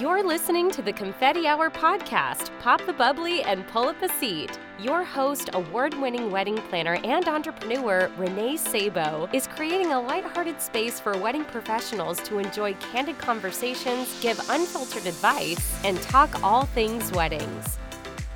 You're listening to the Confetti Hour podcast. Pop the bubbly and pull up a seat. Your host, award winning wedding planner and entrepreneur Renee Sabo, is creating a lighthearted space for wedding professionals to enjoy candid conversations, give unfiltered advice, and talk all things weddings.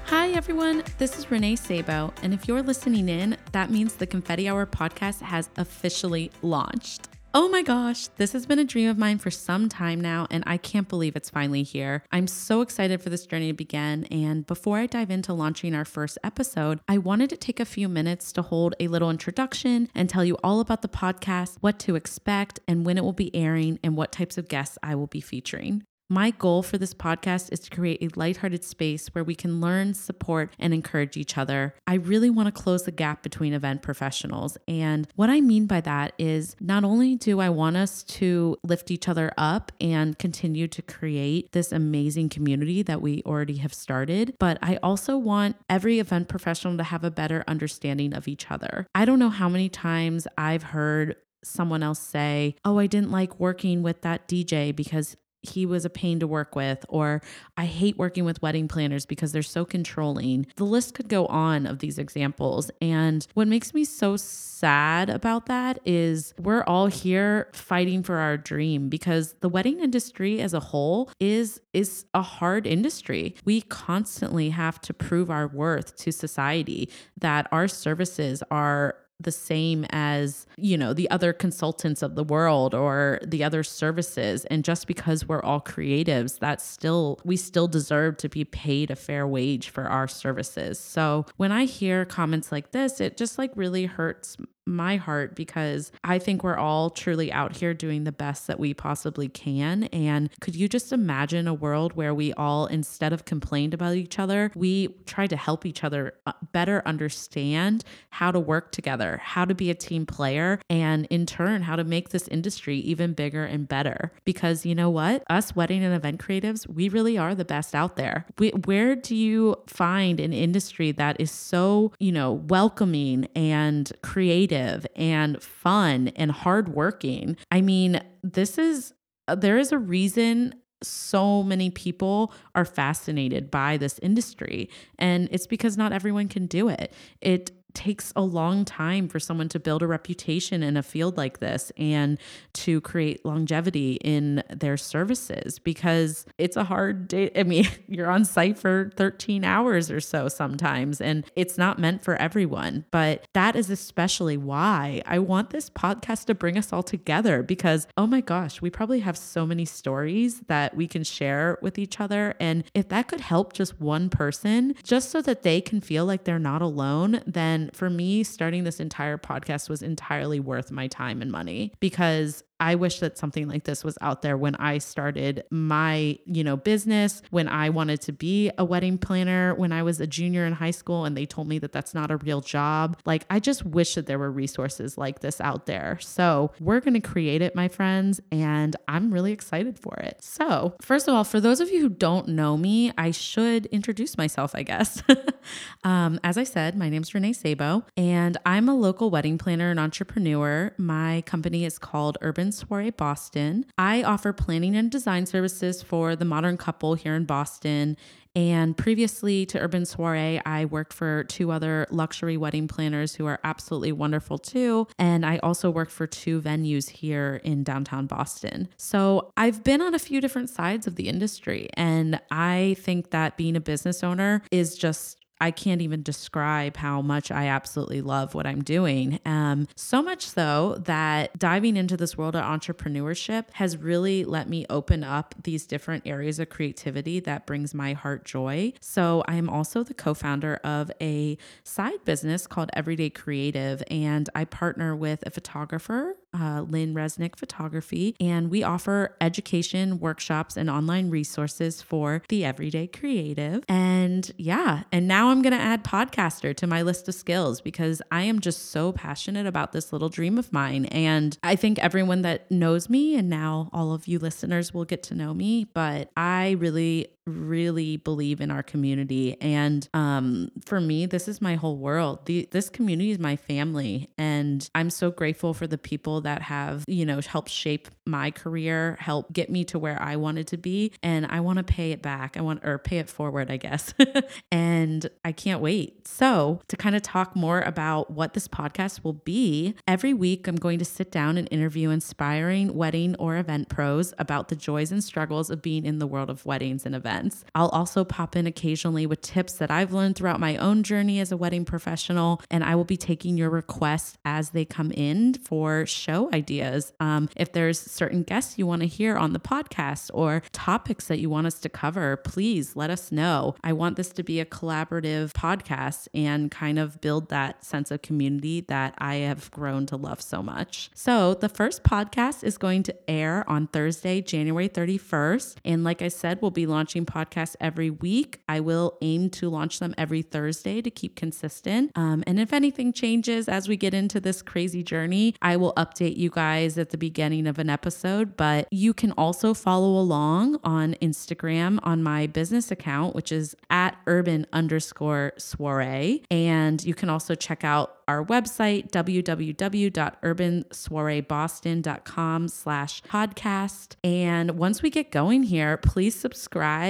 Hi, everyone. This is Renee Sabo. And if you're listening in, that means the Confetti Hour podcast has officially launched. Oh my gosh, this has been a dream of mine for some time now, and I can't believe it's finally here. I'm so excited for this journey to begin. And before I dive into launching our first episode, I wanted to take a few minutes to hold a little introduction and tell you all about the podcast, what to expect, and when it will be airing, and what types of guests I will be featuring. My goal for this podcast is to create a lighthearted space where we can learn, support, and encourage each other. I really want to close the gap between event professionals. And what I mean by that is not only do I want us to lift each other up and continue to create this amazing community that we already have started, but I also want every event professional to have a better understanding of each other. I don't know how many times I've heard someone else say, Oh, I didn't like working with that DJ because he was a pain to work with, or I hate working with wedding planners because they're so controlling. The list could go on of these examples. And what makes me so sad about that is we're all here fighting for our dream because the wedding industry as a whole is is a hard industry. We constantly have to prove our worth to society that our services are the same as, you know, the other consultants of the world or the other services. And just because we're all creatives, that's still, we still deserve to be paid a fair wage for our services. So when I hear comments like this, it just like really hurts my heart because I think we're all truly out here doing the best that we possibly can. And could you just imagine a world where we all, instead of complained about each other, we try to help each other uh, better understand how to work together, how to be a team player, and in turn, how to make this industry even bigger and better? Because you know what? Us wedding and event creatives, we really are the best out there. We, where do you find an industry that is so, you know, welcoming and creative? creative and fun and hardworking. I mean, this is, there is a reason so many people are fascinated by this industry and it's because not everyone can do it. It takes a long time for someone to build a reputation in a field like this and to create longevity in their services because it's a hard day. I mean, you're on site for 13 hours or so sometimes, and it's not meant for everyone. But that is especially why I want this podcast to bring us all together because, oh my gosh, we probably have so many stories that we can share with each other. And if that could help just one person, just so that they can feel like they're not alone, then and for me, starting this entire podcast was entirely worth my time and money because I wish that something like this was out there when I started my, you know, business, when I wanted to be a wedding planner, when I was a junior in high school and they told me that that's not a real job. Like I just wish that there were resources like this out there. So, we're going to create it, my friends, and I'm really excited for it. So, first of all, for those of you who don't know me, I should introduce myself, I guess. um, as I said, my name is Renee Sabo, and I'm a local wedding planner and entrepreneur. My company is called Urban Soiree Boston. I offer planning and design services for the modern couple here in Boston. And previously to Urban Soiree, I worked for two other luxury wedding planners who are absolutely wonderful too. And I also worked for two venues here in downtown Boston. So I've been on a few different sides of the industry. And I think that being a business owner is just I can't even describe how much I absolutely love what I'm doing. Um, so much so that diving into this world of entrepreneurship has really let me open up these different areas of creativity that brings my heart joy. So I am also the co-founder of a side business called Everyday Creative, and I partner with a photographer uh, Lynn Resnick Photography, and we offer education, workshops, and online resources for the everyday creative. And yeah, and now I'm going to add podcaster to my list of skills because I am just so passionate about this little dream of mine. And I think everyone that knows me, and now all of you listeners will get to know me, but I really really believe in our community. And um, for me, this is my whole world. The, this community is my family. And I'm so grateful for the people that have, you know, helped shape my career, help get me to where I wanted to be. And I want to pay it back. I want, or pay it forward, I guess. and I can't wait. So, to kind of talk more about what this podcast will be, every week I'm going to sit down and interview inspiring wedding or event pros about the joys and struggles of being in the world of weddings and events. I'll also pop in occasionally with tips that I've learned throughout my own journey as a wedding professional, and I will be taking your requests as they come in for show ideas. Um, if there's certain guests you want to hear on the podcast or topics that you want us to cover, please let us know. I want this to be a collaborative podcast and kind of build that sense of community that I have grown to love so much. So, the first podcast is going to air on Thursday, January 31st. And like I said, we'll be launching podcasts every week. I will aim to launch them every Thursday to keep consistent. Um, and if anything changes as we get into this crazy journey, I will update you guys at the beginning of an episode. But you can also follow along on Instagram on my business account, which is at urban underscore soiree. And you can also check out our website, www.urbansoireeboston.com slash podcast. And once we get going here, please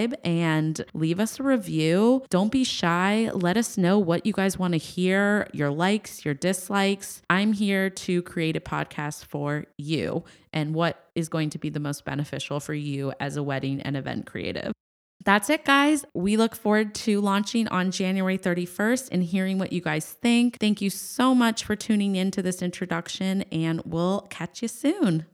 subscribe and leave us a review. Don't be shy. Let us know what you guys want to hear, your likes, your dislikes. I'm here to create a podcast for you and what is going to be the most beneficial for you as a wedding and event creative. That's it, guys. We look forward to launching on January 31st and hearing what you guys think. Thank you so much for tuning in to this introduction, and we'll catch you soon.